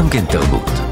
גם כן תרבות.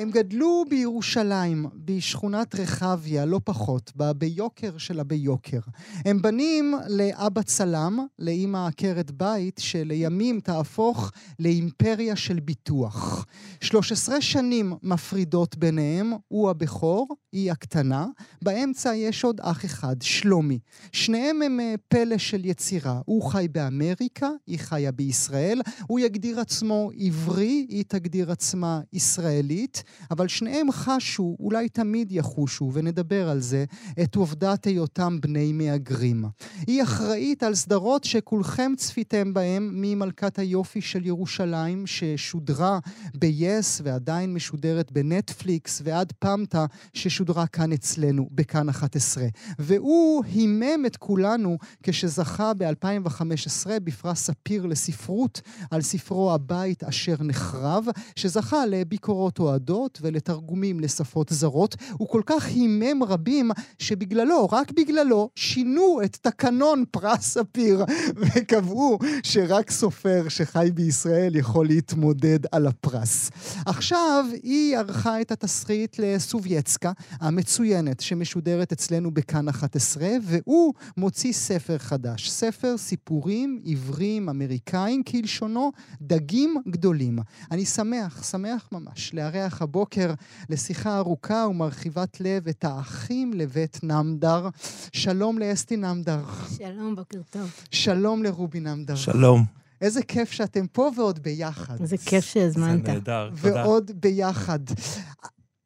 הם גדלו בירושלים, בשכונת רחביה, לא פחות, ביוקר של הביוקר. הם בנים לאבא צלם, לאימא עקרת בית, שלימים תהפוך לאימפריה של ביטוח. 13 שנים מפרידות ביניהם, הוא הבכור, היא הקטנה. באמצע יש עוד אח אחד, שלומי. שניהם הם אה, פלא של יצירה. הוא חי באמריקה, היא חיה בישראל. הוא יגדיר עצמו עברי, היא תגדיר עצמה ישראלית. אבל שניהם חשו, אולי תמיד יחושו, ונדבר על זה, את עובדת היותם בני מהגרים. היא אחראית על סדרות שכולכם צפיתם בהם ממלכת היופי של ירושלים, ששודרה ב-yes ועדיין משודרת בנטפליקס, ועד פמטה ששודרה כאן אצלנו, בכאן 11. והוא הימם את כולנו כשזכה ב-2015 בפרס ספיר לספרות על ספרו הבית אשר נחרב, שזכה לביקורות אוהדות. שפות ולתרגומים לשפות זרות, הוא כל כך הימם רבים שבגללו, רק בגללו, שינו את תקנון פרס ספיר וקבעו שרק סופר שחי בישראל יכול להתמודד על הפרס. עכשיו היא ערכה את התסריט לסובייצקה המצוינת שמשודרת אצלנו בכאן 11 והוא מוציא ספר חדש, ספר סיפורים עברים אמריקאים כלשונו דגים גדולים. אני שמח, שמח ממש לארח הבוקר לשיחה ארוכה ומרחיבת לב את האחים לבית נמדר. שלום לאסתי נמדר. שלום, בוקר טוב. שלום לרובי נמדר. שלום. איזה כיף שאתם פה ועוד ביחד. איזה כיף שהזמנת. זה נהדר, תודה. ועוד ביחד.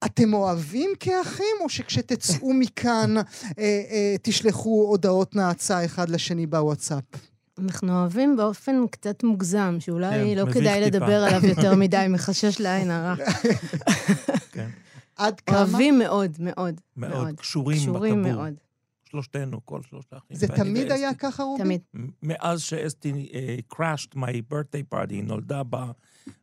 אתם אוהבים כאחים, או שכשתצאו מכאן אה, אה, תשלחו הודעות נאצה אחד לשני בוואטסאפ? אנחנו אוהבים באופן קצת מוגזם, שאולי כן, לא כדאי טיפה. לדבר עליו יותר מדי, מחשש לעין הרע. כן. עד כמה? אוהבים מאוד, מאוד. מאוד קשורים קשורים בטבור. מאוד. שלושתנו, כל שלושת האחים. זה תמיד. היה ככה, רובי? תמיד. מאז שאסתי uh, crashed my birthday party, נולדה ב, ב,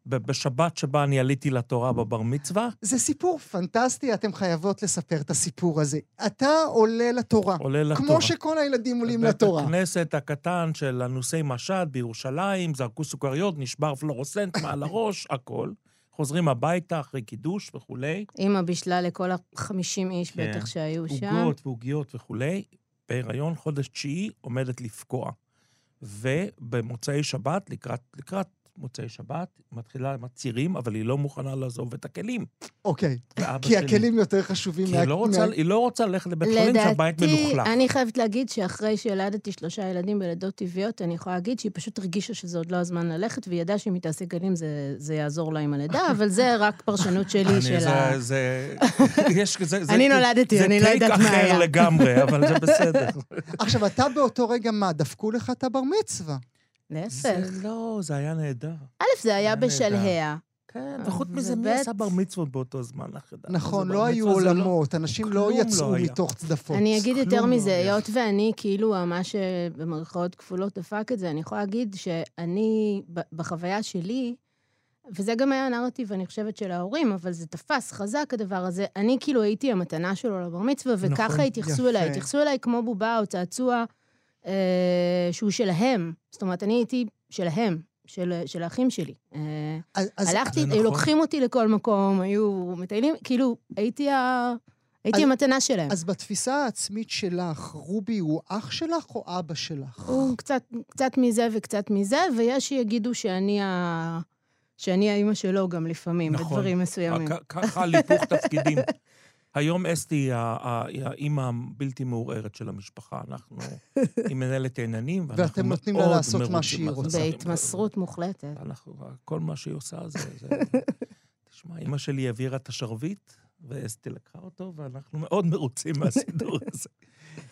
בשבת שבה אני עליתי לתורה בבר מצווה, זה סיפור פנטסטי, אתם חייבות לספר את הסיפור הזה. אתה עולה לתורה. עולה לתורה. כמו שכל הילדים עולים לתורה. בבית הכנסת הקטן של אנוסי משד בירושלים, זרקו סוכריות, נשבר פלורוסנט מעל הראש, הכל. חוזרים הביתה אחרי קידוש וכולי. אימא בישלה לכל ה-50 איש כן. בטח שהיו שם. עוגות ועוגיות וכולי. בהיריון חודש תשיעי עומדת לפקוע. ובמוצאי שבת, לקראת, לקראת מוצאי שבת, מתחילה עם הצירים, אבל היא לא מוכנה לעזוב את הכלים. אוקיי. כי שלי- הכלים יותר חשובים כי היא לא רוצה, היא לא רוצה ללכת לבית חולים שהבית מלוכלך. אני חייבת להגיד שאחרי שילדתי שלושה ילדים בלידות טבעיות, אני יכולה להגיד שהיא פשוט הרגישה שזה עוד לא הזמן ללכת, והיא ידעה שאם היא תעשה גלים זה, זה יעזור לה עם הלידה, אבל זה רק פרשנות שלי של זה- ה... זה... יש כזה... זה- אני נולדתי, אני לא יודעת מה זה טייק היה. אחר לגמרי, אבל זה בסדר. עכשיו, אתה באותו רגע, מה, דפקו לך את הבר מצווה? להפך. זה לא, זה היה נהדר. א', זה היה. בשלהיה. כן, וחוץ מזה, מי עשה בר מצוות באותו זמן? נכון, לא היו לא- עולמות, אנשים לא לא יצאו. מתוך צדפות. אני אגיד יותר לא מזה. היות ואני כאילו מה שבמרכאות כפולות דפק את זה, אני יכולה להגיד שאני, בחוויה שלי, וזה גם היה הנרטיב, אני חושבת, של ההורים, אבל זה תפס חזק, הדבר הזה. אני כאילו הייתי המתנה שלו לבר מצווה, וככה נכון, התייחסו יפה. אליי. התייחסו אליי כמו בובה או צעצוע שהוא שלהם. זאת אומרת, אני הייתי שלהם, של, של האחים שלי. אה, אז- אז הלכתי, היו נכון. לוקחים אותי לכל מקום, היו מטיילים, כאילו, הייתי ה... הייתי אז- המתנה שלהם. אז בתפיסה העצמית שלך, רובי הוא אח שלך או אבא שלך? הוא קצת, קצת מזה וקצת מזה, ויש שיגידו שאני ה... שאני האימא שלו גם לפעמים, נכון. בדברים מסוימים. כ- ככה על היפוך תפקידים. היום אסתי היא האימא הבלתי מעורערת של המשפחה. אנחנו, היא מנהלת העניינים, ואנחנו ואתם נותנים לה מאוד לעשות מה מרוצים שהיא רוצה. בהתמסרות מוחלטת. אנחנו, כל מה שהיא עושה זה... זה... תשמע, אימא שלי העבירה את השרביט, ואסתי לקחה אותו, ואנחנו מאוד מרוצים מהסידור הזה.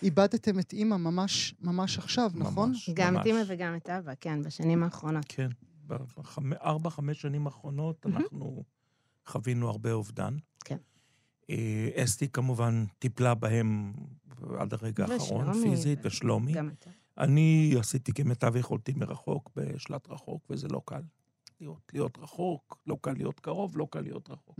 איבדתם את אימא ממש, ממש עכשיו, נכון? ממש, גם את ממש. אימא וגם את אבא, כן, בשנים האחרונות. כן, בארבע, חמש שנים האחרונות. אנחנו חווינו הרבה אובדן. כן. אה, אסתי כמובן טיפלה בהם עד הרגע האחרון, פיזית, ושלומי. גם אתה. אני עשיתי כמיטב יכולתי מרחוק, בשלט רחוק, וזה לא קל. להיות, להיות רחוק, לא קל להיות קרוב, לא קל להיות רחוק.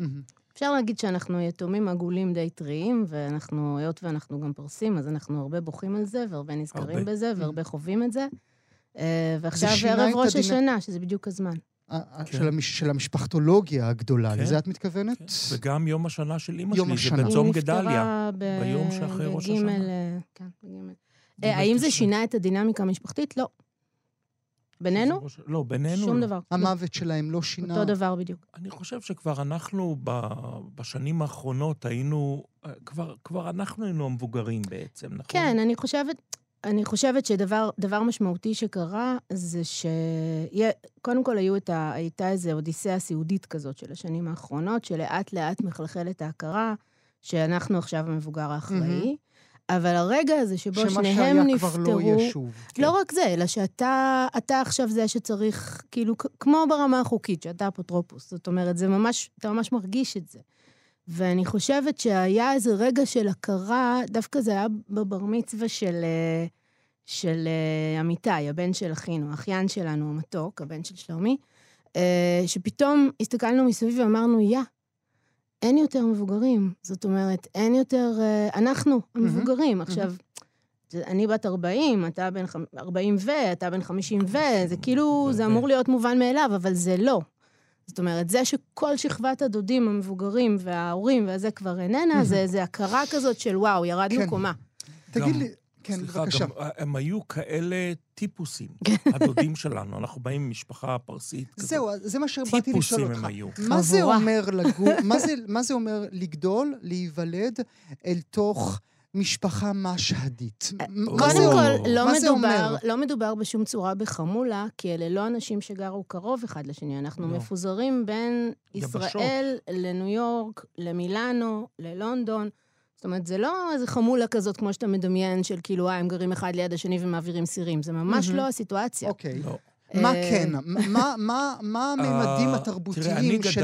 אפשר להגיד שאנחנו יתומים עגולים די טריים, ואנחנו, היות ואנחנו גם פורסים, אז אנחנו הרבה בוכים על זה, והרבה נזכרים הרבה. בזה, והרבה חווים את זה. אה, ועכשיו ערב ראש הדינ- השנה, שזה בדיוק הזמן. כן. של, המש, של המשפחתולוגיה הגדולה, כן. לזה את מתכוונת? כן. וגם יום השנה של אימא שלי, השנה. זה בצום היא גדליה. נפטרה ב- ביום שאחרי ראש בגימל, השנה. אה, כן, בגימל. אה, האם זה. שינה את הדינמיקה המשפחתית? לא. בינינו? לא, בינינו שום לא. דבר. המוות שלהם לא שינה. אותו דבר בדיוק. אני חושב שכבר אנחנו ב- בשנים האחרונות היינו, אה, כבר, כבר אנחנו היינו המבוגרים בעצם, נכון? כן, אני חושבת, אני חושבת שדבר דבר משמעותי שקרה זה שקודם כל היו את ה, הייתה איזו אודיסאה סיעודית כזאת של השנים האחרונות, שלאט לאט מחלחלת ההכרה שאנחנו עכשיו המבוגר האחראי, אבל הרגע הזה שבו שמה שניהם שהיה נפטרו... כבר לא יהיה שוב. כן. לא רק זה, אלא שאתה אתה עכשיו זה שצריך, כאילו, כמו ברמה החוקית, שאתה אפוטרופוס. זאת אומרת, זה ממש, אתה ממש מרגיש את זה. ואני חושבת שהיה איזה רגע של הכרה, דווקא זה היה בבר מצווה של, אה, של אה, אמיתי, הבן של אחינו, האחיין שלנו, המתוק, הבן של שלומי, אה, שפתאום הסתכלנו מסביב ואמרנו, יא, אין יותר מבוגרים. זאת אומרת, אין יותר... אה, אנחנו המבוגרים. עכשיו, זה- אני בת 40, אתה בן חמ- 40 ו, אתה בן 50 ו, זה כאילו, זה ו- אמור להיות מובן מאליו, אבל זה לא. זאת אומרת, זה שכל שכבת הדודים המבוגרים וההורים והזה כבר איננה, זה, זה הכרה כזאת של וואו, ירדנו כן. קומה. תגיד גם- לי, כן, סליחה, בבקשה. גם אה, הם היו כאלה טיפוסים, הדודים שלנו. אנחנו באים ממשפחה פרסית כזאת. זהו, זה מה שבאתי לשאול טיפוסים אותך. הם היו. מה זה. אומר לגור, מה זה, מה זה אומר לגדול, להיוולד אל תוך משפחה משהדית? מה קודם? כל, לא? מדובר, לא מדובר בשום צורה בחמולה, כי אלה לא אנשים שגרו קרוב אחד לשני. אנחנו לא. מפוזרים בין יבשות. ישראל לניו יורק, למילאנו, ללונדון. זאת אומרת, זה לא איזה חמולה כזאת, כמו שאתה מדמיין, של כאילו, אה, הם גרים אחד ליד השני ומעבירים סירים. זה ממש. לא הסיטואציה. אוקיי. לא. מה אה, כן? מה- מה- מה הממדים אה, התרבותיים של...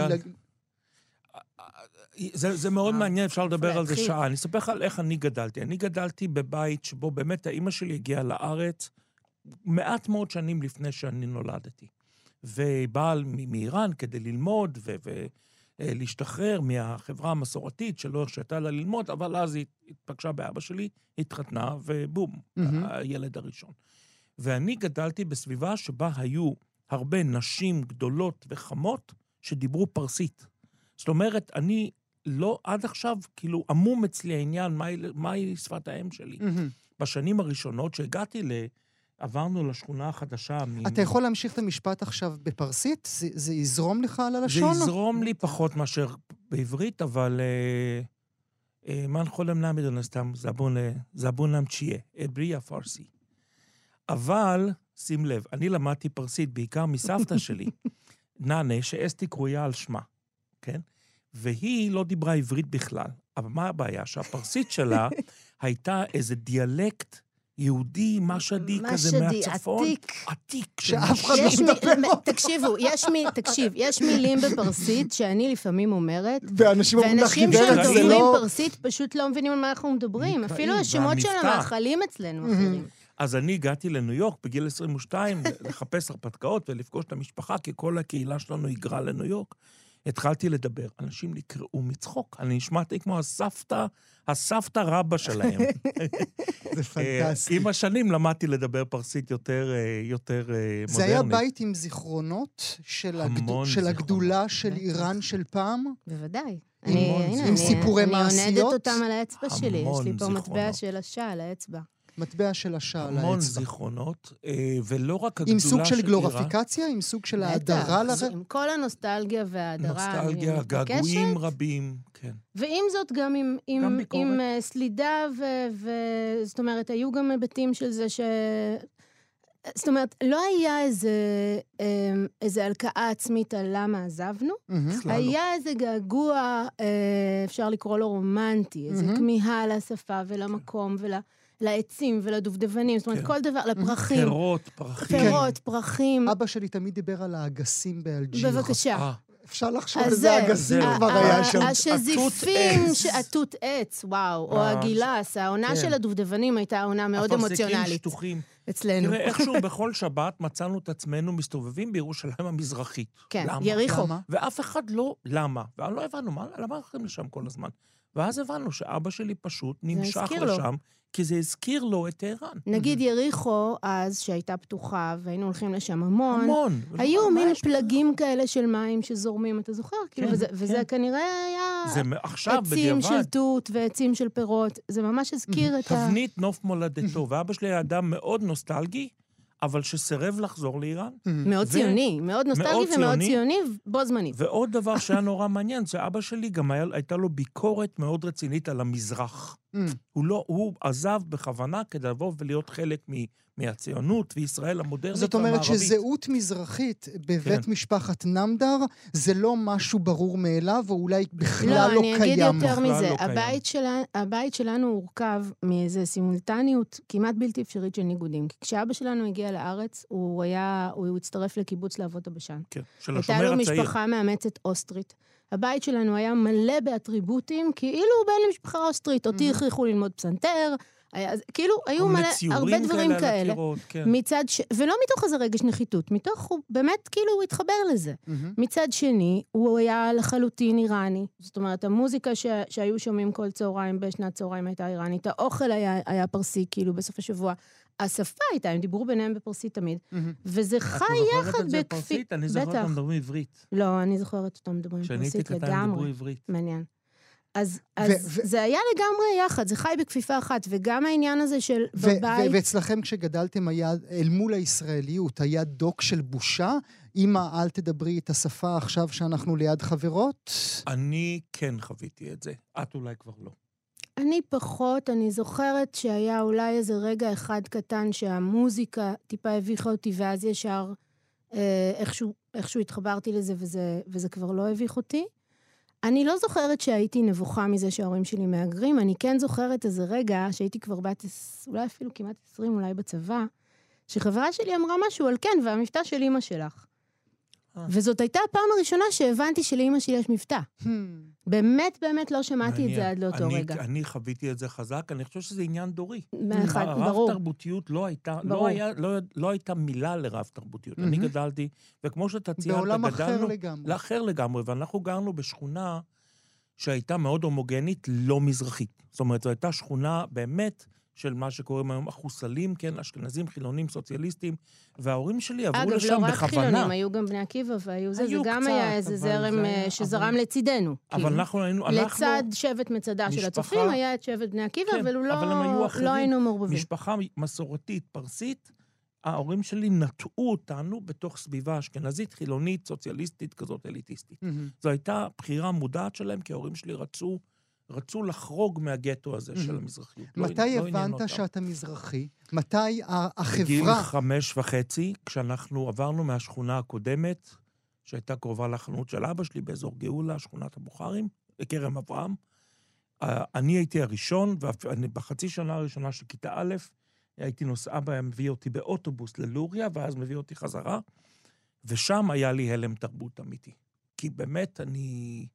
זה, זה מאוד אה, מעניין, אפשר לדבר על זה. שעה. אני אספר לך על איך אני גדלתי. אני גדלתי בבית שבו באמת האימא שלי הגיעה לארץ מעט מאוד שנים לפני שאני נולדתי. והיא באה מאיראן כדי ללמוד ולהשתחרר מהחברה המסורתית שלא הרשתה לה ללמוד, אבל אז היא התפגשה באבא שלי, התחתנה, ובום, מהמם. הילד הראשון. ואני גדלתי בסביבה שבה היו הרבה נשים גדולות וחמות שדיברו פרסית. זאת אומרת, אני לא עד עכשיו, כאילו, עמום אצלי העניין מהי, מהי שפת האם שלי. מהמם. בשנים הראשונות שהגעתי ל... עברנו לשכונה החדשה. מ- אתה יכול להמשיך את המשפט עכשיו בפרסית? זה- זה יזרום לך על זה הלשון? יזרום לי פחות מאשר בעברית, אבל... אה, אה, מה יכול למנע סתם זבון צ'יה, עברי הפרסי. אבל, שים לב, אני למדתי פרסית בעיקר מסבתא שלי, נאנה, שאסתי קרויה על שמה, כן? והיא לא דיברה עברית בכלל. אבל מה הבעיה? שהפרסית שלה הייתה איזה דיאלקט יהודי, משדי כזה משדי, מהצפון. עתיק. עתיק. שאף אחד יש לא מי- מדבר מ- תקשיבו, יש מי, תקשיב, יש מילים בפרסית שאני לפעמים אומרת, ואנשים אומרים לך, ואנשים גברת, זה שדוברים לא... פרסית פשוט לא מבינים על מה אנחנו מדברים. אפילו השמות של. המאכלים אצלנו אחרים. אז אני הגעתי לניו יורק בגיל 22 לחפש הרפתקאות ולפגוש את המשפחה, כי כל הקהילה שלנו היגרה לניו יורק. התחלתי לדבר, אנשים נקרעו מצחוק. אני נשמעתי כמו הסבתא, הסבתא רבא שלהם. זה פנטסטי. אה, עם השנים למדתי לדבר פרסית יותר, אה, יותר אה, מודרנית. זה היה בית עם זיכרונות של, הגד... של. הגדולה של. איראן של פעם? בוודאי. עם אני, הנה, זיכרונות. אני, עם סיפורי אני מעשיות? עונדת אותם על האצבע שלי. יש לי פה מטבע. של השעה על האצבע. מטבע של השעה על המון האצבע. זיכרונות, אה, ולא רק הגדולה עם של סוג של. גלוריפיקציה? עם סוג של האדרה בטח, לר... זה- עם כל הנוסטלגיה וההדרה, נוסטלגיה. געגועים רבים, כן. ועם זאת, גם עם, עם, גם. עם uh, סלידה, ו, ו... זאת אומרת, היו גם היבטים של זה ש... זאת אומרת, לא היה איזה, אה, איזה הלקאה עצמית על למה עזבנו, לא. היה איזה געגוע, אה, אפשר לקרוא לו רומנטי, איזה מהמם. כמיהה לשפה ולמקום ולעצים ולדובדבנים, זאת אומרת, כן. כל דבר, לפרחים, פירות, פרחים. פירות, פרחים. אבא שלי תמיד דיבר על האגסים באלג'יר. בבקשה. אה, אפשר לחשוב אז איזה זה, אגסים. כבר היה שם. השזיפים, התות עץ, וואו, או אה, הגילס, העונה כן. של הדובדבנים הייתה עונה מאוד אפרסקים אמוציונלית שטוחים. אצלנו. תראה, איכשהו בכל שבת מצאנו את עצמנו מסתובבים בירושלים המזרחית. כן, למה? יריחו. למה? ואף אחד לא... למה? ולא הבנו, מה, למה הולכים לשם כל הזמן? ואז הבנו שאבא שלי פשוט נמשך הזכיר לו. כי זה הזכיר לו את טהרן. נגיד יריחו אז, שהייתה פתוחה, והיינו הולכים לשם המון, המון. היו מין ממש. פלגים כאלה של מים שזורמים, אתה זוכר? כאילו, וזה- וזה כן. כנראה היה זה עכשיו, עצים של בדיעבד, תות ועצים של פירות. זה ממש הזכיר את ה... תבנית נוף מולדתו. ואבא שלי היה אדם מאוד נוסטלגי, אבל שסירב לחזור לאיראן. מאוד ו- ציוני, מאוד נוסטלגי מאוד ומאוד ציוני. ציוני בו זמנית. ועוד דבר שהיה נורא מעניין, זה אבא שלי, גם היה, הייתה לו ביקורת מאוד רצינית על המזרח. הוא לא, הוא עזב בכוונה כדי לבוא ולהיות חלק מ, מהציונות וישראל המודרנית זאת אומרת והמערבית. שזהות מזרחית בבית כן. משפחת נמדר זה לא משהו ברור מאליו, או אולי בכלל לא, לא אני אגיד קיים. יותר בכלל מזה. לא קיים. הבית, שלה, הבית שלנו הורכב מאיזו סימולטניות כמעט בלתי אפשרית של ניגודים. כי כשאבא שלנו הגיע לארץ, הוא היה, הוא הצטרף לקיבוץ להבות הבשן. כן, של הייתה השומר לו הצעיר. משפחה מאמצת אוסטרית. הבית שלנו היה מלא באטריבוטים, כאילו הוא בן למשפחה אוסטרית. אותי. הכריחו ללמוד פסנתר, היה, כאילו, היו מלא, הרבה דברים כאלה. הקירות, כן. מצד ש... ולא מתוך איזה רגש נחיתות, מתוך, הוא באמת, כאילו, הוא התחבר לזה. מהמם. מצד שני, הוא היה לחלוטין איראני. זאת אומרת, המוזיקה ש... שהיו שומעים כל צהריים בשנת צהריים הייתה איראנית, האוכל היה, היה פרסי, כאילו, בסוף השבוע. השפה הייתה, הם דיברו ביניהם בפרסית תמיד. וזה את חי זוכרת יחד את זה בכפי... בפרסית? אני זוכר בטח. אותם מדברים עברית. לא, אני זוכרת אותם מדברים כשאני הייתי פרסית קטן הם דיברו לגמרי. עברית. מעניין. אז, ו- אז ו- זה היה לגמרי יחד, זה חי בכפיפה אחת, וגם העניין הזה של ו- ו- בבית... ואצלכם כשגדלתם היה, אל מול הישראליות, היה דוק של בושה? אמא, אל תדברי את השפה עכשיו שאנחנו ליד חברות? אני כן חוויתי את זה. את אולי כבר לא. אני פחות, אני זוכרת שהיה אולי איזה רגע אחד קטן שהמוזיקה טיפה הביכה אותי, ואז ישר אה, איכשהו, איכשהו התחברתי לזה וזה, וזה כבר לא הביך אותי. אני לא זוכרת שהייתי נבוכה מזה שההורים שלי מהגרים, אני כן זוכרת איזה רגע שהייתי כבר בת, אולי אפילו כמעט 20, אולי בצבא, שחברה שלי אמרה משהו על כן, והמבטא של אימא שלך. אה. וזאת הייתה הפעם הראשונה שהבנתי שלאימא שלי יש מבטא. Hmm. באמת, באמת לא שמעתי את. זה עד לאותו אני- רגע. אני חוויתי את זה חזק, אני חושב שזה עניין דורי. מאחד, ברור. הרב תרבותיות לא הייתה, ברור. לא, היה, לא, לא הייתה מילה לרב תרבותיות. אני. גדלתי, וכמו שאתה ציינת, בעולם אחר גדלנו... לגמרי. לאחר לגמרי, ואנחנו גרנו בשכונה שהייתה מאוד הומוגנית, לא מזרחית. זאת אומרת, זו הייתה שכונה באמת של מה שקוראים היום החוסלים, כן, אשכנזים, חילונים, סוציאליסטים, וההורים שלי עברו אגב, לשם לא רק בכוונה. חילונים, היו גם בני עקיבא והיו זה, זה גם קצת, היה איזה זרם זה אה, שזרם אבל- לצידנו. אבל כאילו. אנחנו היינו... אנחנו לצד שבט מצדה של משפחה- הצופים היה את שבט בני עקיבא, כן, אבל היו לא, אחרים. לא היינו מעורבבים. משפחה מסורתית, פרסית, ההורים שלי נטעו אותנו בתוך סביבה אשכנזית, חילונית, סוציאליסטית, כזאת אליטיסטית. מהמם. זו הייתה בחירה מודעת שלהם, כי ההורים שלי רצו, רצו לחרוג מהגטו הזה של. המזרחיות. לא- מתי לא הבנת אותם. שאתה מזרחי? מתי ה- בגיל החברה... חמש וחצי, כשאנחנו עברנו מהשכונה הקודמת, שהייתה קרובה לחנות של אבא שלי באזור גאולה, שכונת הבוכרים, בכרם אברהם, אני הייתי הראשון, ובחצי שנה הראשונה של כיתה א', הייתי נוסע, אבא היה מביא אותי באוטובוס ללוריה, ואז מביא אותי חזרה, ושם היה לי הלם תרבות אמיתי. כי באמת אני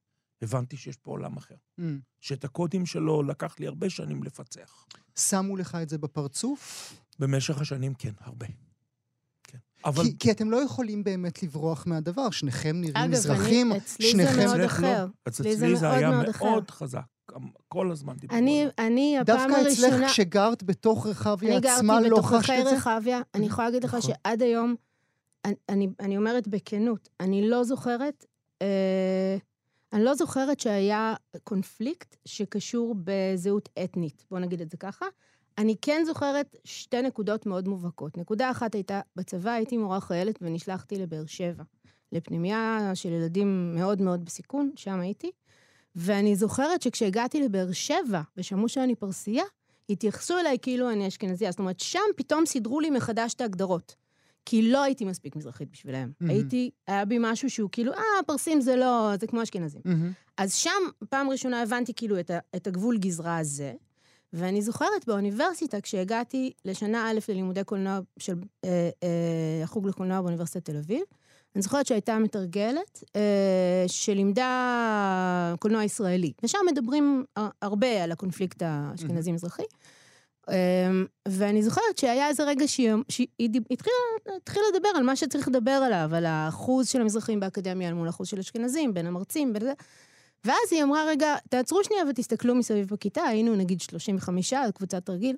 הבנתי שיש פה עולם אחר. מהמם. שאת הקודים שלו לקח לי הרבה שנים לפצח. שמו לך את זה בפרצוף? במשך השנים, כן, הרבה. כן. אבל כי, כי אתם לא יכולים באמת לברוח מהדבר, שניכם נראים אגב, מזרחים, אני, אצלי זה שניכם... מאוד לא. אחר. אז אצלי זה זה היה מאוד אחר. מאוד חזק. כל הזמן דיברו אני, על זה. אני, הפעם דווקא הראשונה... אצלך, כשגרת בתוך רחביה אני עצמה, גרתי לא חשת את זה? רחביה, אני יכולה להגיד לך נכון. שעד היום, אני, אני, אני אומרת בכנות, אני לא זוכרת, אה, אני לא זוכרת שהיה קונפליקט שקשור בזהות אתנית, בוא נגיד את זה ככה. אני כן זוכרת שתי נקודות מאוד מובהקות. נקודה אחת הייתה, בצבא הייתי מורה חיילת ונשלחתי לבאר שבע, לפנימייה של ילדים מאוד מאוד בסיכון, שם הייתי. ואני זוכרת שכשהגעתי לבאר שבע ושמעו שאני פרסייה, התייחסו אליי כאילו אני אשכנזייה. זאת אומרת, שם פתאום סידרו לי מחדש את ההגדרות. כי לא הייתי מספיק מזרחית בשבילם. מהמם. הייתי, היה בי משהו שהוא כאילו, אה, פרסים זה לא, זה כמו אשכנזים. מהמם. אז שם, פעם ראשונה הבנתי כאילו את, ה, את הגבול גזרה הזה, ואני זוכרת באוניברסיטה, כשהגעתי לשנה א' ללימודי קולנוע של אה, אה, החוג לקולנוע באוניברסיטת תל אביב, אני זוכרת שהייתה מתרגלת אה, שלימדה קולנוע ישראלי, ושם מדברים הר- הרבה על הקונפליקט האשכנזי-מזרחי. אה, ואני זוכרת שהיה איזה רגע שהיא, שהיא התחילה, התחילה לדבר על מה שצריך לדבר עליו, על האחוז של המזרחים באקדמיה אל מול האחוז של אשכנזים, בין המרצים, בין זה. ואז היא אמרה, רגע, תעצרו שנייה ותסתכלו מסביב בכיתה, היינו נגיד 35, קבוצת רגיל.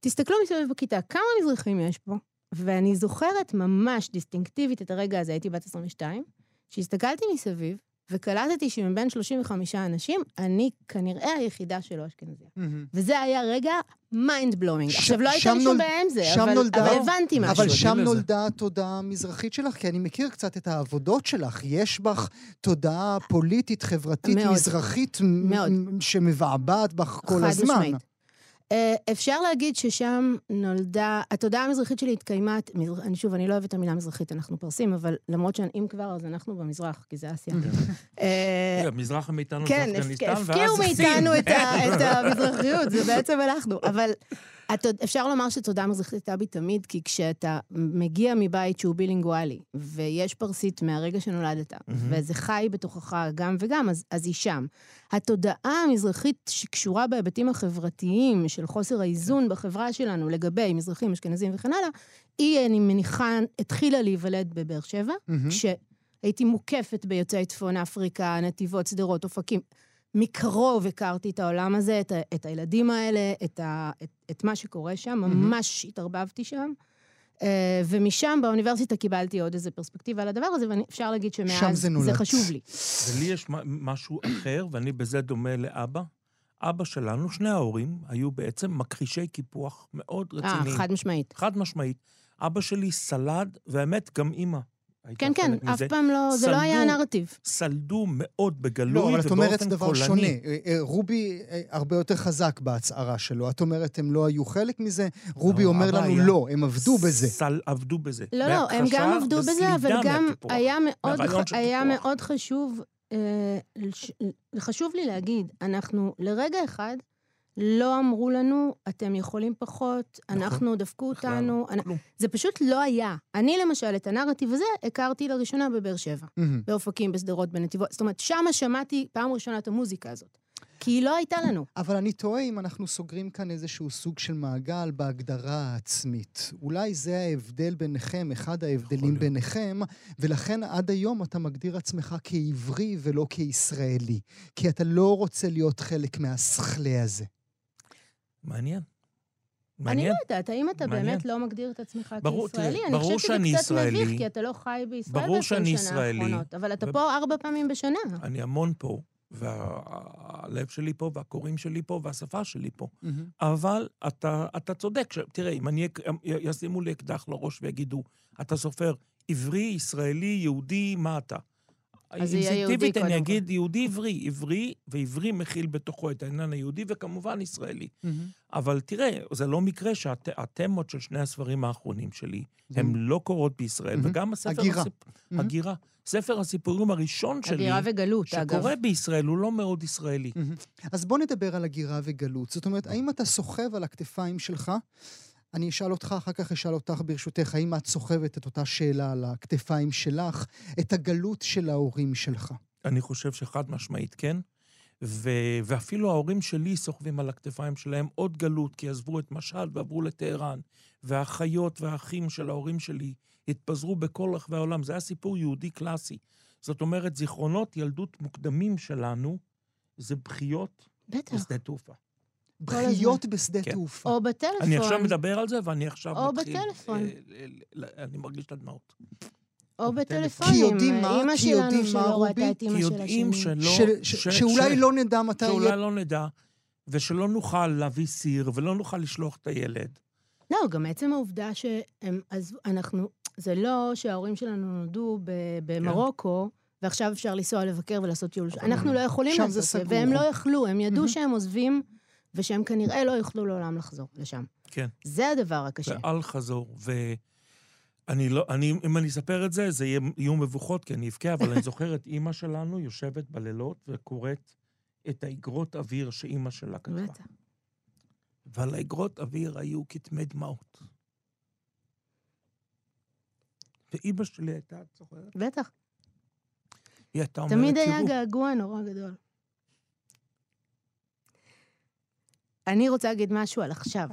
תסתכלו מסביב בכיתה, כמה מזרחים יש פה? ואני זוכרת ממש דיסטינקטיבית את הרגע הזה, הייתי בת 22, שהסתכלתי מסביב, וקלטתי שמבין 35 אנשים, אני כנראה היחידה שלא אשכנזיה. וזה היה רגע mind blowing. ש- עכשיו, לא הייתה לי שום בעיה עם זה, אבל נולדה- אבל הבנתי משהו. אבל שם. נולדה התודעה המזרחית שלך, כי אני מכיר קצת את העבודות שלך. יש בך תודעה פוליטית, חברתית, מאוד. מזרחית, מאוד. מ- שמבעבעת בך כל חד הזמן. משמעית. אה, אפשר להגיד ששם נולדה, התודעה המזרחית שלי התקיימה, אני שוב, אני לא אוהבת את המילה מזרחית, אנחנו פרסים, אבל למרות שאם כבר, אז אנחנו במזרח, כי זה אסיה. אה, רגע, מזרחה מאיתנו כן, זה אפגניסטן, הפק- ואז הפקיעו סין. מאיתנו את ה- את המזרחיות, זה בעצם אנחנו. אבל התוד- אפשר לומר שתודעה מזרחית הייתה בי תמיד, כי כשאתה מגיע מבית שהוא בילינגואלי, ויש פרסית מהרגע שנולדת, וזה חי בתוכך גם וגם, אז, אז היא שם. התודעה המזרחית שקשורה בהיבטים החברתיים של חוסר האיזון בחברה שלנו לגבי מזרחים, אשכנזים וכן הלאה, היא, אני מניחה, התחילה להיוולד בבאר שבע, מהמם. כשהייתי מוקפת ביוצאי צפון אפריקה, נתיבות, שדרות, אופקים. מקרוב הכרתי את העולם הזה, את, את הילדים האלה, את, ה, את, את מה שקורה שם, ממש התערבבתי שם. אה, ומשם באוניברסיטה קיבלתי עוד איזה פרספקטיבה על הדבר הזה, ואפשר להגיד שם שמאז זה נולד. זה חשוב לי. ולי יש משהו אחר, ואני בזה דומה לאבא. אבא שלנו, שני ההורים, היו בעצם מכחישי קיפוח מאוד אה, רציניים. חד משמעית. חד משמעית. אבא שלי סלד, והאמת, גם אימא כן, כן, אף מזה. פעם לא, זה לא היה. הנרטיב. סלדו מאוד בגלוי לא, ובאופן אבל קולני. את אומרת דבר שונה. אה, אה, רובי אה, הרבה יותר חזק בהצהרה שלו. את אומרת, הם לא היו חלק מזה, רובי לא, אומר לנו, היה- לא, הם עבדו בזה. סל, עבדו בזה. לא, לא, הם גם עבדו בזה, אבל גם. היה מאוד, היה חשוב, אה, חשוב לי להגיד, אנחנו לרגע אחד לא אמרו לנו, אתם יכולים פחות, נכון. אנחנו, דפקו לא, אותנו. אנ- כלום. זה פשוט לא היה. אני למשל, את הנרטיב הזה הכרתי לראשונה בבאר שבע, מהמם. באופקים, בשדרות, בנתיבות. זאת אומרת, שמה שמעתי פעם ראשונה את המוזיקה הזאת. כי היא לא הייתה לנו. אבל אני תוהה אם אנחנו סוגרים כאן איזשהו סוג של מעגל בהגדרה העצמית. אולי זה ההבדל ביניכם, אחד ההבדלים. ביניכם, ולכן עד היום אתה מגדיר עצמך כעברי ולא כישראלי. כי אתה לא רוצה להיות חלק מהסכלה הזה. מעניין. אני מעניין. לא יודעת, האם אתה מעניין. באמת לא מגדיר את עצמך ברור, תראה, כישראלי? אני ברור חושבת שזה קצת ישראלי. מביך, כי אתה לא חי בישראל ברור שאני ישראלי. האחרונות. אבל אתה ו- פה ארבע פעמים בשנה. אני המון פה, והלב שלי פה, והקוראים שלי פה, והשפה שלי פה. אבל אתה, אתה צודק. ש... תראה, אם אני... ישימו לי אקדח לראש ויגידו, אתה סופר עברי, ישראלי, יהודי, מה אתה? אז זה יהיה יהודי אינסטינקטיבית אני. אגיד יהודי עברי. עברי, ועברי מכיל בתוכו את העניין היהודי, וכמובן ישראלי. אבל תראה, זה לא מקרה שהתמות של שני הספרים האחרונים שלי, הן לא קורות בישראל, מהמם. וגם הספר... הגירה. הסיפ- מהמם. הגירה. ספר הסיפורים הראשון שלי, הגירה וגלות, אגב. שקורה בישראל, הוא לא מאוד ישראלי. מהמם. אז בוא נדבר על הגירה וגלות. זאת אומרת, האם אתה סוחב על הכתפיים שלך? אני אשאל אותך, אחר כך אשאל אותך ברשותך, האם את סוחבת את אותה שאלה על הכתפיים שלך, את הגלות של ההורים שלך? אני חושב שחד משמעית כן. ו... ואפילו ההורים שלי סוחבים על הכתפיים שלהם עוד גלות, כי עזבו את משהד ועברו לטהרן. והאחיות והאחים של ההורים שלי התפזרו בכל רחבי העולם. זה היה סיפור יהודי קלאסי. זאת אומרת, זיכרונות ילדות מוקדמים שלנו זה בכיות. בשדה תעופה. בחיות בשדה כן. תעופה. או בטלפון. אני עכשיו מדבר על זה, ואני עכשיו או מתחיל... בטלפון. אה, אני מרגיש את הדמעות. או בטלפון. בטלפונים. כי יודעים מה? אימא כי יודעים מה, שלא רובי? כי יודעים. שלא... של- ש- ש- שאולי ש- לא נדע מתי יהיה... שאולי לא נדע, ושלא נוכל להביא סיר, ולא נוכל לשלוח את הילד. לא, גם עצם העובדה שהם... אז אנחנו... זה לא שההורים שלנו נולדו ב- במרוקו, ועכשיו אפשר לנסוע לבקר ולעשות טיול. אנחנו לא יכולים לעשות את זה. והם לא יכלו, הם ידעו. שהם עוזבים, ושהם כנראה לא יוכלו לעולם לחזור לשם. כן. זה הדבר הקשה. ואל חזור. ואני לא, אני, אם אני אספר את זה, זה יהיה, יהיו מבוכות, כי אני אבכה, אבל אני זוכר את אימא שלנו יושבת בלילות וקוראת את האגרות אוויר שאימא שלה כתבה. בטח. ועל האגרות אוויר היו כתמי דמעות. ואימא שלי הייתה, את זוכרת? בטח. היא הייתה אומרת, תמיד היה תראו, געגוע נורא גדול. אני רוצה להגיד משהו על עכשיו.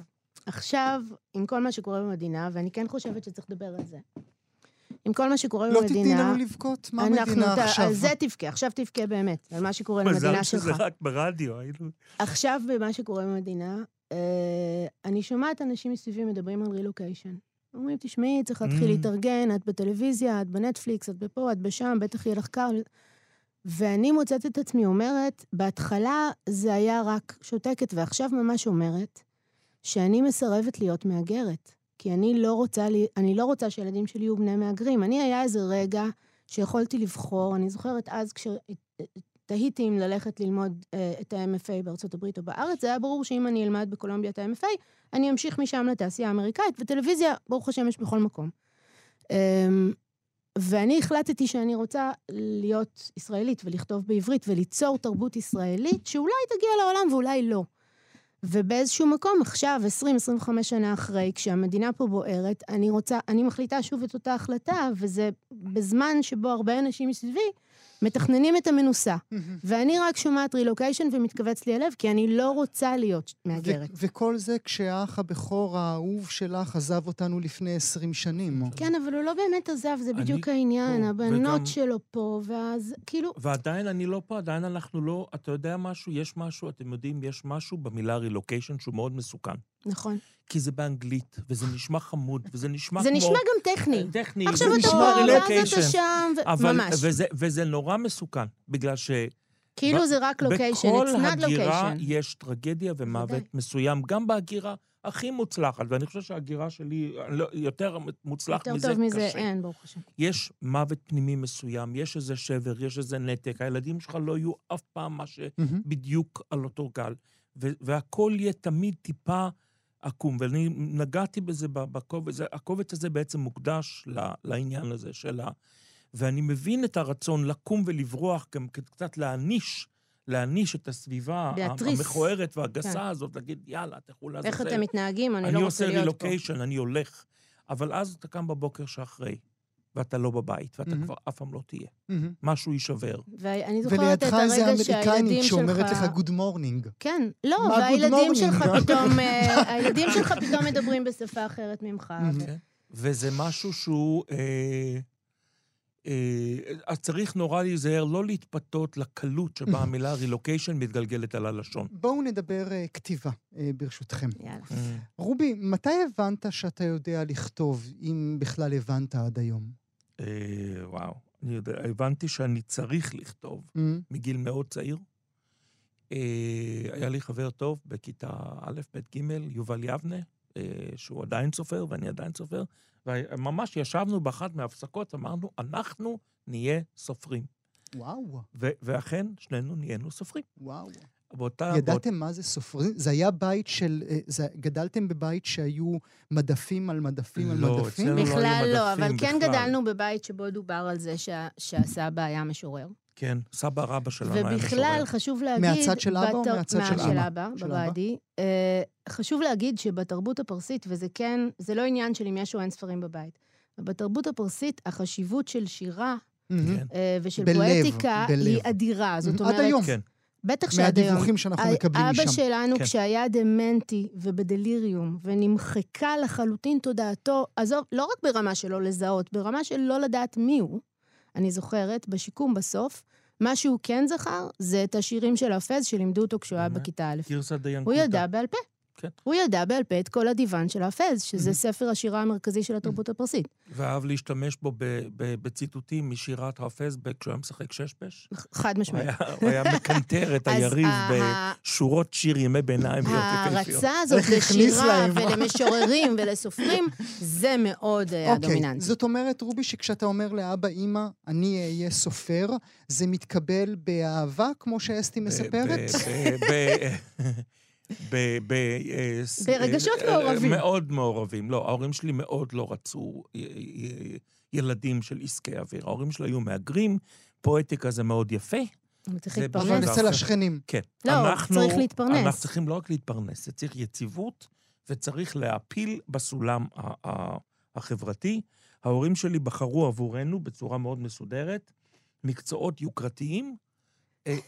עכשיו, עם כל מה שקורה במדינה, ואני כן חושבת שצריך לדבר על זה, עם כל מה שקורה לא במדינה... תתני לנו לבכות? מה אנחנו- המדינה עכשיו? על זה תבכה, עכשיו תבכה באמת, על מה שקורה מזל במדינה שזה שלך. רק ברדיו, היינו... עכשיו, במה שקורה במדינה, אה, אני שומעת אנשים מסביבי מדברים על רילוקיישן. אומרים, תשמעי, צריך להתחיל Mm. להתארגן, את בטלוויזיה, את בנטפליקס, את בפה, את בשם, בטח יהיה לך קר. ואני מוצאת את עצמי אומרת, בהתחלה זה היה רק שותקת, ועכשיו ממש אומרת, שאני מסרבת להיות מהגרת. כי אני לא רוצה, לי, אני לא רוצה שהילדים שלי יהיו בני מהגרים. אני, היה איזה רגע שיכולתי לבחור, אני זוכרת אז כשתהיתי אם ללכת ללמוד אה, את ה-MFA בארצות הברית או בארץ, זה היה ברור שאם אני אלמד בקולומביה את ה-MFA, אני אמשיך משם לתעשייה האמריקאית, וטלוויזיה, ברוך השם, יש בכל מקום. אמ, ואני החלטתי שאני רוצה להיות ישראלית ולכתוב בעברית וליצור תרבות ישראלית שאולי תגיע לעולם ואולי לא. ובאיזשהו מקום, עכשיו, 20-25 שנה אחרי, כשהמדינה פה בוערת, אני רוצה, אני מחליטה שוב את אותה החלטה, וזה בזמן שבו הרבה אנשים מסביבי מתכננים את המנוסה. ואני רק שומעת רילוקיישן ומתכווץ לי הלב, כי אני לא רוצה להיות מהגרת. ו- וכל זה כשהאח הבכור האהוב שלך עזב אותנו לפני 20 שנים. כן, אבל הוא לא באמת עזב, זה בדיוק העניין. פה, הבנות וגם- שלו פה, ואז, כאילו, ועדיין אני לא פה, עדיין אנחנו לא... אתה יודע משהו? יש משהו, אתם יודעים, יש משהו במילה רילוקיישן שהוא מאוד מסוכן. נכון. כי זה באנגלית, וזה נשמע חמוד, וזה נשמע זה כמו... נשמע גם טכני. טכני, עכשיו זה אתה פה, ואז. אתה שם, ו- אבל, ממש. וזה, וזה נורא מסוכן, בגלל ש... כאילו ב- זה רק לוקיישן, בכל it's not הגירה location. יש טרגדיה ומוות. מסוים, גם בהגירה הכי מוצלחת, ואני חושב שההגירה שלי לא, יותר מוצלח יותר מזה טוב מזה קשה. אין, ברוך השם. יש מוות פנימי מסוים, יש איזה שבר, יש איזה נתק, הילדים שלך לא יהיו אף פעם מה. שבדיוק על אותו גל. ו- והכל יהיה תמיד טיפה עקום. ואני נגעתי בזה בקובץ, הקובץ הזה בעצם מוקדש לעניין הזה של ה... ואני מבין את הרצון לקום ולברוח, גם קצת להעניש, להעניש את הסביבה להתריס. המכוערת והגסה כן. הזאת, להגיד, יאללה, תלכו לעזאזל. איך אתם מתנהגים? אני אני לא עושה רוצה להיות פה. רילוקיישן, אני הולך. אבל אז אתה קם בבוקר שאחרי, ואתה לא בבית, ואתה. כבר אף פעם לא תהיה. משהו יישבר. ואני זוכרת את ולידך איזה הרגע אמריקנית שהילדים שאומרת שלך... לך Good morning. כן, לא, והילדים שלך? פתאום, אה, הילדים שלך פתאום מדברים בשפה אחרת ממך. כן. וזה משהו שהוא... אה, אה, אז צריך נורא להיזהר, לא להתפתות לקלות שבה המילה רילוקיישן מתגלגלת על הלשון. בואו נדבר אה, כתיבה, אה, ברשותכם. יאללה. רובי, מתי הבנת שאתה יודע לכתוב, אם בכלל הבנת עד היום? אה, וואו, אני יודע, הבנתי שאני צריך לכתוב מהמם. מגיל מאוד צעיר. אה, היה לי חבר טוב בכיתה א', ב', ג', יובל יבנה, אה, שהוא עדיין סופר ואני עדיין סופר, וממש ישבנו באחת מההפסקות, אמרנו, אנחנו נהיה סופרים. וואו, ו- ואכן, שנינו נהיינו סופרים. וואו. באותה... באות- ידעתם מה זה סופרים? זה היה בית של... אה, זה, גדלתם בבית שהיו מדפים על מדפים על לא, מדפים? אצלנו לא היו בכלל לא, אבל מדפים כן בכלל. גדלנו בבית שבו דובר על זה שה- שהסבא היה משורר. כן, סבא רבא שלנו היה משורר. ובכלל, חשוב להגיד... מהצד של אבא או בתר- מהצד של מה- של אבא? אבא, של בוואדי. אה, חשוב להגיד שבתרבות הפרסית, וזה כן, זה לא עניין של אם יש או אין ספרים בבית, בתרבות הפרסית, החשיבות של שירה. כן. אה, ושל בלב, פואטיקה בלב. היא אדירה. זאת עד אומרת... היום. כן. בטח שעד היום. מהדיווחים שאנחנו מקבלים אבא משם. שלנו, כן. כשהיה דמנטי ובדליריום, ונמחקה לחלוטין תודעתו, עזוב, לא רק ברמה שלא לזהות, ברמה של לא לדעת מי הוא, אני זוכרת, בשיקום בסוף, מה שהוא כן זכר, זה את השירים של הפז שלימדו אותו כשהוא היה? בכיתה א'. גרסא הוא דיינקותא. ידע בעל פה. כן. הוא ידע בעל פה את כל הדיוון של הפז, שזה Mhm. ספר השירה המרכזי של התרבות הפרסית. ואהב להשתמש בו ב- ב- בציטוטים משירת האפז ב- כשהוא היה משחק ששבש. חד הוא משמעית. היה- הוא היה מקנטר את היריב בשורות שיר ימי ביניים. ההערצה הזאת לשירה. ולמשוררים ולסופרים, זה מאוד אה, אוקיי, הדומיננטי. זאת אומרת, רובי, שכשאתה אומר לאבא, אימא, אני אהיה סופר, זה מתקבל באהבה, כמו שאסתי מספרת? ברגשות מעורבים. אה, מאוד מעורבים. לא, ההורים שלי מאוד לא רצו י- י- ילדים של עסקי אוויר. ההורים שלי היו מהגרים, פואטיקה זה מאוד יפה. אבל צריך להתפרנס. אצל השכנים. כן. לא, אנחנו- צריך להתפרנס. אנחנו צריכים לא רק להתפרנס, זה צריך יציבות, וצריך להפיל בסולם החברתי. ההורים שלי בחרו עבורנו בצורה מאוד מסודרת מקצועות יוקרתיים, אה,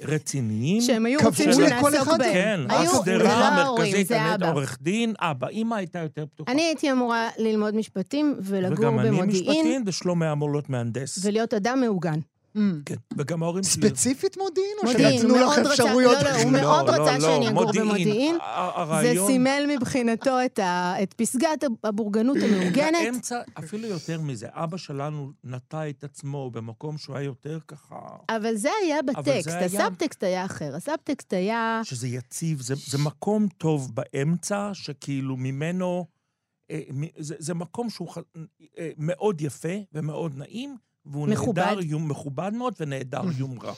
רציניים. שהם היו רוצים שנעסוק? בהם. כן, ההורים, המרכזית. עורך דין, אבא. אמא הייתה יותר פתוחה. אני הייתי אמורה ללמוד משפטים ולגור וגם אני במודיעין, משפטים, ושלומי אמור להיות מהנדס. ולהיות אדם מעוגן. Mm. כן, וגם ההורים שלי... ספציפית מודיעין, או מודיעין, שנתנו הוא לך מאוד רצה- אפשרויות? לא, לא, הוא מאוד רצה שאני אגור במודיעין. זה. סימל מבחינתו את, פסגת הבורגנות המאורגנת. באמצע, אפילו יותר מזה, אבא שלנו נטע את עצמו במקום שהוא היה יותר ככה... אבל זה היה בטקסט, הסאבטקסט היה אחר. הסאבטקסט היה... שזה יציב, זה, זה מקום טוב באמצע, שכאילו ממנו... אה, זה, זה מקום שהוא אה, מאוד יפה ומאוד נעים, והוא מכובד. נהדר, יום, מכובד מאוד ונהדר יומרה.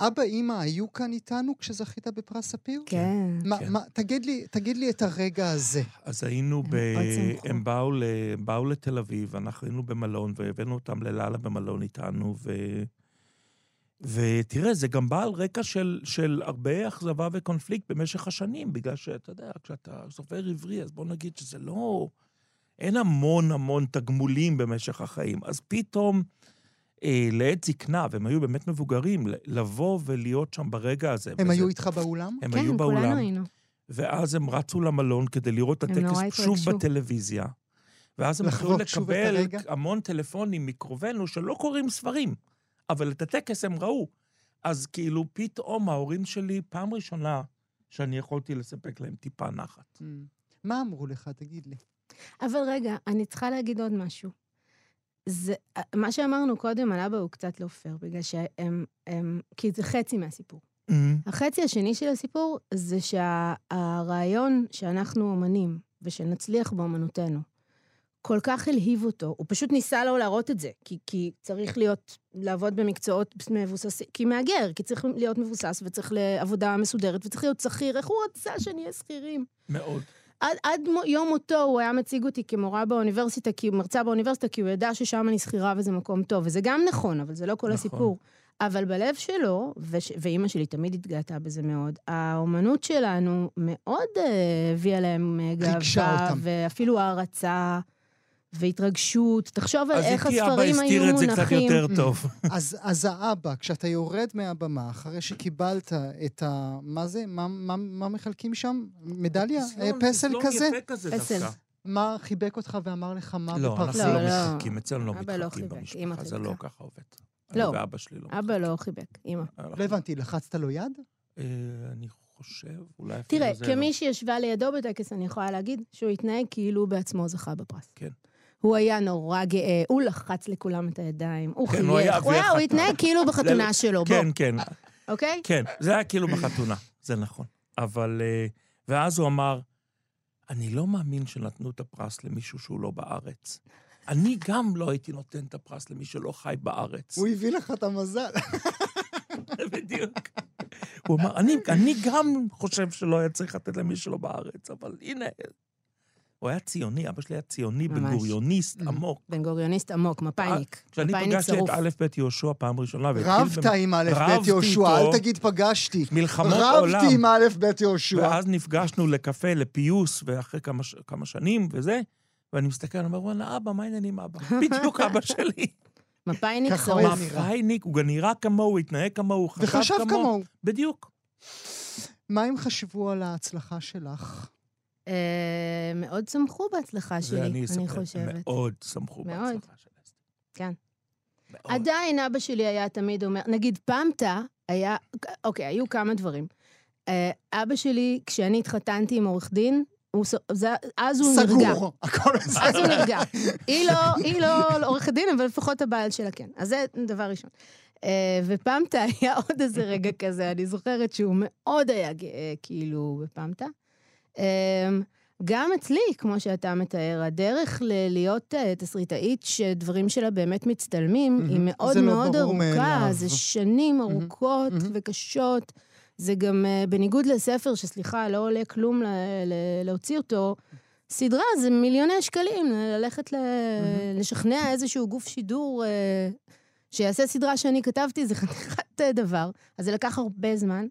אבא, אימא, היו כאן איתנו כשזכית בפרס ספיר? כן. מה, כן. מה, תגיד לי, תגיד לי את הרגע הזה. אז היינו ב... הם באו, ל... באו לתל אביב, אנחנו היינו במלון, והבאנו אותם ללילה במלון איתנו, ו... ותראה, זה גם בא על רקע של, של הרבה אכזבה וקונפליקט במשך השנים, בגלל שאתה יודע, כשאתה סופר עברי, אז בוא נגיד שזה לא... אין המון המון תגמולים במשך החיים. אז פתאום, אה, לעת זקנה, והם היו באמת מבוגרים, לבוא ולהיות שם ברגע הזה. הם וזה- היו איתך באולם? הם כן, היו כולנו באולם. היינו. ואז הם רצו למלון כדי לראות את הטקס שוב התרגשו. בטלוויזיה. ואז הם התחילו שוב לקבל? המון טלפונים מקרובינו שלא קוראים ספרים, אבל את הטקס הם ראו. אז כאילו פתאום ההורים שלי, פעם ראשונה שאני יכולתי לספק להם טיפה נחת. Mm. מה אמרו לך? תגיד לי. אבל רגע, אני צריכה להגיד עוד משהו. זה, מה שאמרנו קודם על אבא הוא קצת לא פייר, בגלל שהם, הם, כי זה חצי מהסיפור. החצי השני של הסיפור זה שהרעיון שאנחנו אומנים ושנצליח באומנותנו, כל כך הלהיב אותו, הוא פשוט ניסה לו להראות את זה, כי, כי צריך להיות, לעבוד במקצועות מבוססים, כי מהגר, כי צריך להיות מבוסס וצריך לעבודה מסודרת וצריך להיות שכיר, איך הוא רצה שנהיה שכירים? מאוד. עד, עד יום מותו הוא היה מציג אותי כמורה באוניברסיטה, כי הוא מרצה באוניברסיטה, כי הוא ידע ששם אני שכירה וזה מקום טוב. וזה גם נכון, אבל זה לא כל נכון. הסיפור. אבל בלב שלו, וש, ואימא שלי תמיד התגאתה בזה מאוד, האומנות שלנו מאוד אה, הביאה להם אה, גאווה. ואפילו הערצה והתרגשות. תחשוב על אז איך איתי אבא הספרים היו הסתיר את זה קצת מונחים. יותר טוב. אז, אז האבא, כשאתה יורד מהבמה, אחרי שקיבלת את ה... מה זה? מה, מה, מה מחלקים שם? מדליה? אה, פסלון, פסל כזה? יפה כזה פסל. דווקא. מה חיבק אותך ואמר לך מה לא, אנחנו בפרסים? לא, לא לא. מתחלקים, אצלנו לא אבא לא אמא במשפחה, זה לא. ככה עובד. לא. אני ואבא שלי לא. אבא לא חיבק, אימא. מתחלקים. לא הבנתי, לחצת לו יד? אה, אני חושב, אולי אפילו תראה, זה כמי לא. שישבה לידו בטקס, אני יכולה להגיד שהוא התנהג כאילו הוא בעצמו זכה בפרס. כן. הוא היה נורא גאה, הוא לחץ לכולם את הידיים, הוא כן, חייך, הוא היה, הוא. התנהג כאילו בחתונה שלו, בוא, כן, כן, אוקיי? כן, זה היה כאילו בחתונה, זה נכון. אבל... אה, ואז הוא אמר, אני לא מאמין שנתנו את הפרס למישהו שהוא לא בארץ. אני גם לא הייתי נותן את הפרס למי שלא חי בארץ. הוא הביא לך את המזל. בדיוק. הוא אמר, אני, אני גם חושב שלא היה צריך לתת למי שלא בארץ, אבל הנה. הוא היה ציוני, אבא שלי היה ציוני, ממש. בן גוריוניסט Mhm. עמוק. בן גוריוניסט עמוק, מפאיניק. כשאני מפאיניק פגשתי. את א' ב' יהושע פעם ראשונה, רבת עם א' ב' יהושע, אל. תגיד פגשתי. מלחמות עולם. רבתי עם א' ב' יהושע. ואז נפגשנו לקפה, לפיוס, ואחרי כמה, שנים וזה, ואני מסתכל, אני אומר, וואלה, אבא, מה העניינים, אבא? בדיוק אבא שלי. מפאיניק הוא שרוף. מפאיניק, הוא גם נראה כמוהו, התנהג כמוהו, חשב כמוהו. וחשב כמוהו. בדיוק. מה הם חשבו על ההצלחה שלך? אה, מאוד שמחו בהצלחה שלי, אני אני. חושבת. מאוד שמחו מאוד. בהצלחה של אסתר. כן. מאוד. עדיין אבא שלי היה תמיד אומר, נגיד פמטה היה, אוקיי, היו כמה דברים. אה, אבא שלי, כשאני התחתנתי עם עורך דין, הוא, זה, אז הוא נרגע. סגור, הכל בסדר. אז הוא נרגע. היא לא, היא לא עורכת דין, אבל לפחות הבעל שלה כן. אז זה דבר ראשון. אה, ופמטה היה עוד איזה רגע כזה, אני זוכרת שהוא מאוד היה גאה, כאילו, בפמטה. אה, גם אצלי, כמו שאתה מתאר, הדרך ל- להיות אה, תסריטאית שדברים שלה באמת מצטלמים, היא מהמם. מאוד לא מאוד ברור ארוכה, מאליו. זה שנים. ארוכות מהמם. וקשות. זה גם, אה, בניגוד לספר, שסליחה, לא עולה כלום ל- ל- להוציא אותו, סדרה זה מיליוני שקלים, ללכת ל... לשכנע איזשהו גוף שידור אה, שיעשה סדרה שאני כתבתי, זה חתיכת אה, דבר. אז זה לקח הרבה זמן.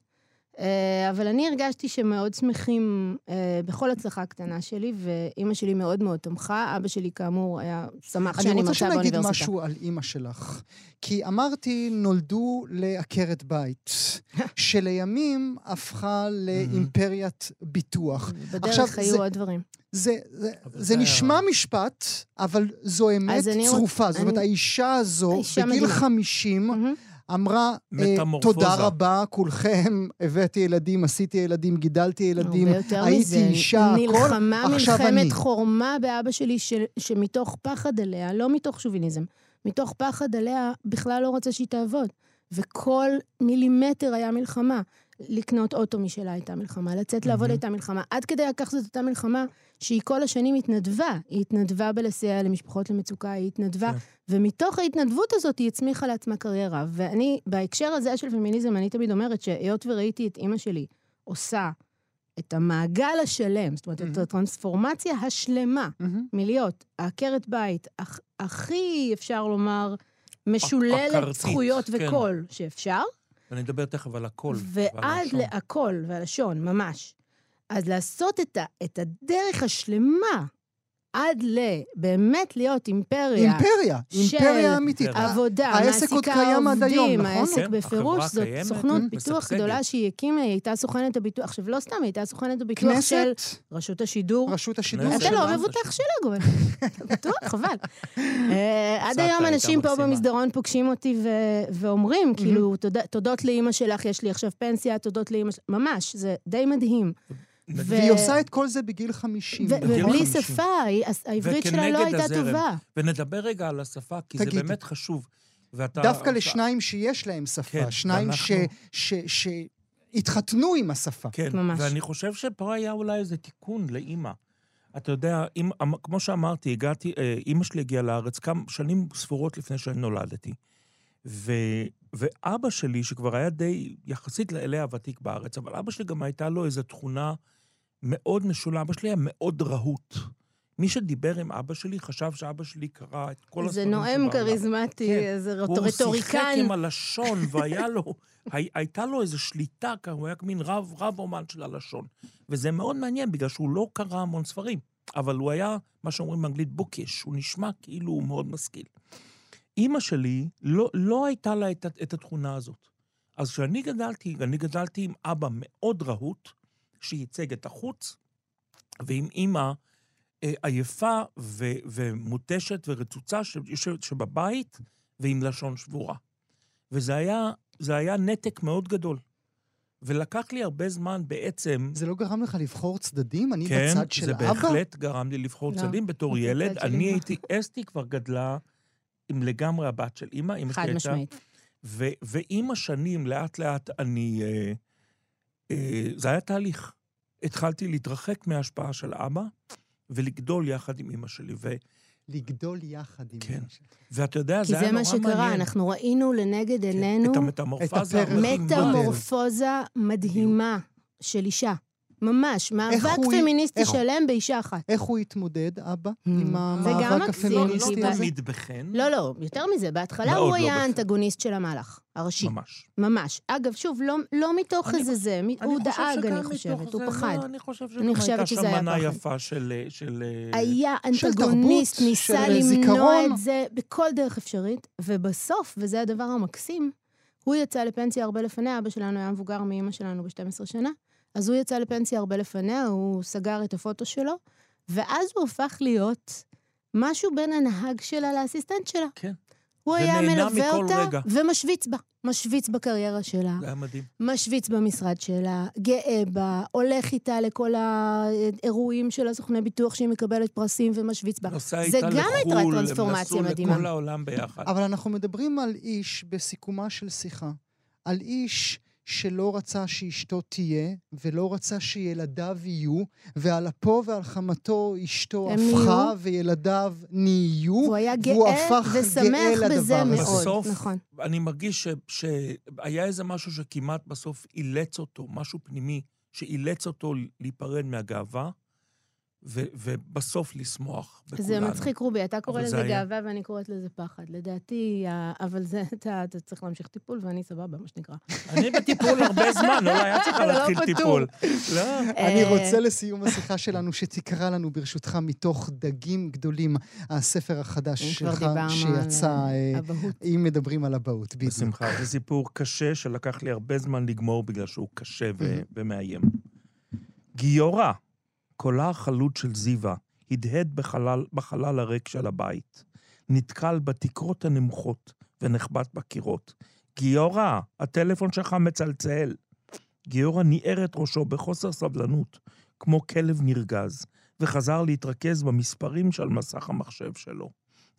אה, אבל אני הרגשתי שמאוד שמחים אה, בכל הצלחה קטנה שלי, ואימא שלי מאוד מאוד תמכה. אבא שלי, כאמור, היה שמח שאני אני מרצה רוצה להגיד באוניברסיטה. משהו על אימא שלך. כי אמרתי, נולדו לעקרת בית, שלימים הפכה לאימפריית ביטוח. עכשיו, בדרך היו זה- עוד דברים. זה, זה, זה זה נשמע משפט, אבל זו אמת אני צרופה. זאת אומרת, אני- האישה הזו, האישה בגיל מדהימה. 50, מהמם. אמרה, אה, מטמורפוזה. תודה רבה, כולכם, הבאתי ילדים, עשיתי ילדים, גידלתי ילדים, הייתי מזה. אישה, הכל, נלחמה עכשיו אני. מלחמת חורמה באבא שלי, ש... שמתוך פחד עליה, לא מתוך שוביניזם, מתוך פחד עליה, בכלל לא רוצה שהיא תעבוד. וכל מילימטר היה מלחמה. לקנות אוטו משלה הייתה מלחמה, לצאת לעבוד מהמם. הייתה מלחמה. עד כדי כך זאת הייתה מלחמה שהיא כל השנים התנדבה. היא התנדבה בלסייע למשפחות למצוקה, היא התנדבה, כן. ומתוך ההתנדבות הזאת היא הצמיחה לעצמה קריירה. ואני, בהקשר הזה של פמיניזם, אני תמיד אומרת שהיות וראיתי את אימא שלי עושה את המעגל השלם, זאת אומרת, את מהמם. הטרנספורמציה השלמה מהמם. מלהיות עקרת בית הכ- הכי, אפשר לומר, משוללת זכויות כן. וקול שאפשר, אני אדבר תכף על הכל. ועד. להכל, והלשון, ממש. אז לעשות את, ה, את הדרך השלמה עד ל... באמת להיות אימפריה, אימפריה, של אימפריה אמיתית. אימפריה. עבודה, העסק עוד מעסיקה קיים עד היום, עובדים, נכון? העסק כן, בפירוש, זאת קיימת, סוכנות כן, ביטוח. גדולה שהיא הקימה, היא הייתה סוכנת הביטוח. עכשיו, לא סתם, היא הייתה סוכנת הביטוח של כנסת, רשות השידור. רשות השידור. אתה לא. מבוטח שלה. אתה בטוח, חבל. אה, עד היום אנשים פה. במסדרון פוגשים אותי ואומרים, כאילו, "תודה- תודות לאימא שלך, יש לי עכשיו פנסיה, תודות לאימא שלך, ממש, זה די מדהים. ו- והיא עושה את כל זה בגיל 50. ו- נכון? בגיל ובלי 50. שפה, העברית שלה לא הייתה הזרם. טובה. ונדבר רגע על השפה, כי זה תגידי. באמת חשוב. ואתה... דווקא אתה- לשניים שיש להם שפה, כן, שניים ש- ואנחנו- ש- שהתחתנו עם השפה. כן, ממש. ואני חושב שפה היה אולי איזה תיקון לאימא. אתה יודע, אם, אמ- כמו שאמרתי, הגעתי, אה, אימא שלי הגיעה לארץ כמה שנים ספורות לפני שאני נולדתי. ו, ואבא שלי, שכבר היה די יחסית לאלה הוותיק בארץ, אבל אבא שלי גם הייתה לו איזו תכונה מאוד משולה. אבא שלי היה מאוד רהוט. מי שדיבר עם אבא שלי חשב שאבא שלי קרא את כל זה הספרים נואם שבעולם. כריזמטי, כן. איזה הוא שיחק רטוריקן. עם הלשון, והיה לו, הי, הייתה לו איזו שליטה, הוא היה מין רב, רב אומן של הלשון. וזה מאוד מעניין, בגלל שהוא לא קרא המון ספרים, אבל הוא היה, מה שאומרים באנגלית, בוקש, הוא נשמע כאילו הוא מאוד משכיל. אימא שלי, לא, לא הייתה לה את, את התכונה הזאת. אז כשאני גדלתי, ואני גדלתי עם אבא מאוד רהוט, שייצג את החוץ, ועם אימא אה, עייפה ו, ומותשת ורצוצה שיושבת שבבית, ועם לשון שבורה. וזה היה, זה היה נתק מאוד גדול. ולקח לי הרבה זמן בעצם... זה לא גרם לך לבחור צדדים? אני כן, בצד של זה אבא? בהחלט גרם לי לבחור לא, צדדים בתור ילד. אני הייתי, אסתי כבר גדלה עם לגמרי הבת של אימא. אימא שלי חד הייתה... משמעית. ו- ועם השנים, לאט לאט אני... אה, זה היה תהליך. התחלתי להתרחק מההשפעה של אבא ולגדול יחד עם אימא שלי. ו- לגדול יחד עם כן. אמא שלך. ואתה יודע, כי זה היה זה נורא מה מעניין. שקרה, אנחנו ראינו לנגד כן, עינינו את המטמורפזה הפרק. המדהימה. מטמורפוזה מדהימה של אישה. ממש, מאבק פמיניסטי איך הוא- שלם באישה אחת. איך הוא התמודד, אבא, Hmm. עם המאבק לא, הפמיניסטי לא הזה? תמיד בחן. לא, לא, יותר מזה, בהתחלה הוא לא היה. האנטגוניסט של המהלך, הראשי. ממש. ממש. אגב, שוב, לא, לא מתוך אני איזה זה, אני הוא דאג, אני חושבת, הוא זה, פחד. לא, אני חושב אני שגם חושבת הייתה שזה שם היה מנה פחד. יפה של... של אה, היה אנטגוניסט, ניסה למנוע. את זה בכל דרך אפשרית, ובסוף, וזה הדבר המקסים, הוא יצא לפנסיה הרבה לפניה, אבא שלנו היה מבוגר מאימא שלנו ב-12 שנה, אז הוא יצא לפנסיה הרבה לפניה, הוא סגר את הפוטו שלו, ואז הוא הפך להיות משהו בין הנהג שלה לאסיסטנט שלה. כן. הוא היה מלווה אותה רגע. ומשוויץ בה. משוויץ בקריירה שלה, זה היה מדהים. משוויץ במשרד שלה, גאה בה, הולך איתה לכל האירועים של הסוכני ביטוח שהיא מקבלת פרסים ומשוויץ בה. נוסע זה איתה גם הייתה לחו"ל, הם טרנספורמציה נסעו מדהימה. לכל העולם ביחד. אבל אנחנו מדברים על איש בסיכומה של שיחה. על איש שלא רצה שאשתו תהיה, ולא רצה שילדיו יהיו, ועל אפו ועל חמתו אשתו הפכה, נהיו. וילדיו נהיו, והוא היה והוא גאה הפך ושמח גאה בזה לדבר הזה. מאוד. בסוף, נכון. אני מרגיש ש- שהיה איזה משהו שכמעט בסוף אילץ אותו, משהו פנימי, שאילץ אותו להיפרד מהגאווה, ו- ובסוף לשמוח בכולנו. זה מצחיק, רובי, אתה קורא לזה היה. גאווה ואני קוראת לזה פחד. לדעתי, אבל זה, אתה אתה צריך להמשיך טיפול ואני סבבה, מה שנקרא. אני בטיפול הרבה זמן, לא היה צריך לא להתחיל. טיפול. לא. אני אה, רוצה לסיום השיחה שלנו שתקרא לנו ברשותך מתוך דגים גדולים, הספר החדש שלך שיצא, אה. אם מדברים על אבהות, בדיוק. בשמחה. זה סיפור קשה שלקח לי הרבה זמן לגמור בגלל שהוא קשה ומאיים. גיורא, קולה החלוד של זיווה, הדהד בחלל, בחלל הריק של הבית. נתקל בתקרות הנמוכות ונחבט בקירות. גיורא, הטלפון שלך מצלצל. גיורא ניער את ראשו בחוסר סבלנות, כמו כלב נרגז, וחזר להתרכז במספרים שעל מסך המחשב שלו.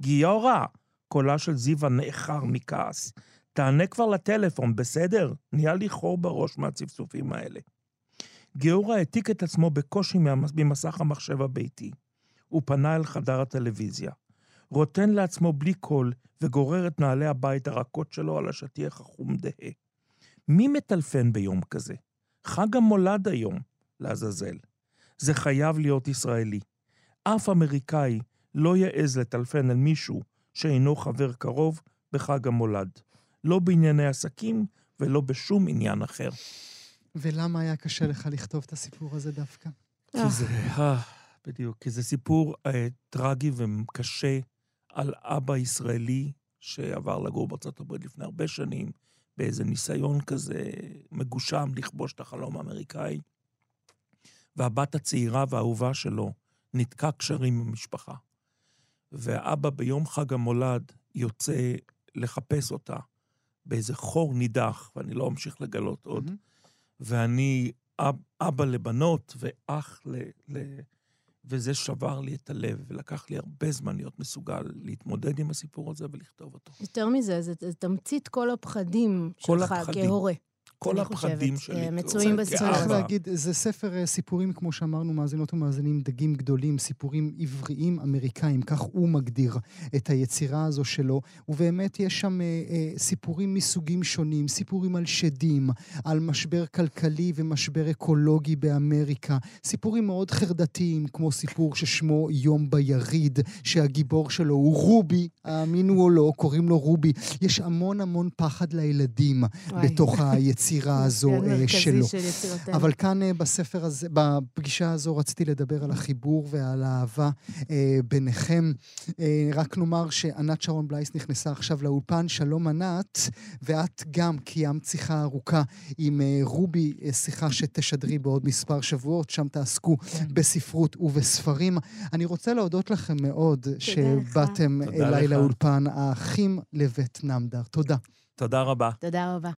גיורא! קולה של זיווה נאחר מכעס. תענה כבר לטלפון, בסדר? נהיה לי חור בראש מהצפצופים האלה. גיורא העתיק את עצמו בקושי ממסך המחשב הביתי. הוא פנה אל חדר הטלוויזיה. רוטן לעצמו בלי קול וגורר את נעלי הבית הרכות שלו על השטיח החום דהה. מי מטלפן ביום כזה? חג המולד היום, לעזאזל. זה חייב להיות ישראלי. אף אמריקאי לא יעז לטלפן אל מישהו שאינו חבר קרוב בחג המולד. לא בענייני עסקים ולא בשום עניין אחר. ולמה היה קשה לך לכתוב את הסיפור הזה דווקא? כי זה, אה, בדיוק, כי זה סיפור אה, טרגי וקשה על אבא ישראלי שעבר לגור בארצות הברית לפני הרבה שנים, באיזה ניסיון כזה מגושם לכבוש את החלום האמריקאי. והבת הצעירה והאהובה שלו ניתקה קשרים עם המשפחה. והאבא ביום חג המולד יוצא לחפש אותה באיזה חור נידח, ואני לא אמשיך לגלות עוד. מהמם. ואני אב, אבא לבנות ואח ל, ל... וזה שבר לי את הלב, ולקח לי הרבה זמן להיות מסוגל להתמודד עם הסיפור הזה ולכתוב אותו. יותר מזה, זה זה תמצית כל הפחדים כל שלך הפחדים. כהורה. כל הפחדים שלי. אה, מצויים. בספר. צריך. להגיד, זה ספר אה, סיפורים, כמו שאמרנו, מאזינות ומאזינים, דגים גדולים, סיפורים עבריים אמריקאים, כך הוא מגדיר את היצירה הזו שלו, ובאמת יש שם אה, אה, סיפורים מסוגים שונים, סיפורים על שדים, על משבר כלכלי ומשבר אקולוגי באמריקה, סיפורים מאוד חרדתיים, כמו סיפור ששמו יום ביריד, שהגיבור שלו הוא רובי, האמינו או לא, קוראים לו רובי. יש המון המון פחד לילדים וואי. בתוך היצירה הזו כן, אה, מרכזי שלו. של יצירתנו. אבל כאן אה, בספר הזה, בפגישה הזו רציתי לדבר על החיבור ועל האהבה אה, ביניכם. רק נאמר שענת שרון בלייס נכנסה עכשיו לאולפן, שלום ענת, ואת גם קיימת שיחה ארוכה עם רובי, שיחה שתשדרי בעוד מספר שבועות, שם תעסקו כן. בספרות ובספרים. אני רוצה להודות לכם מאוד שבאתם אליי. לאולפן, האחים לבית נמדר. תודה. תודה רבה. תודה רבה.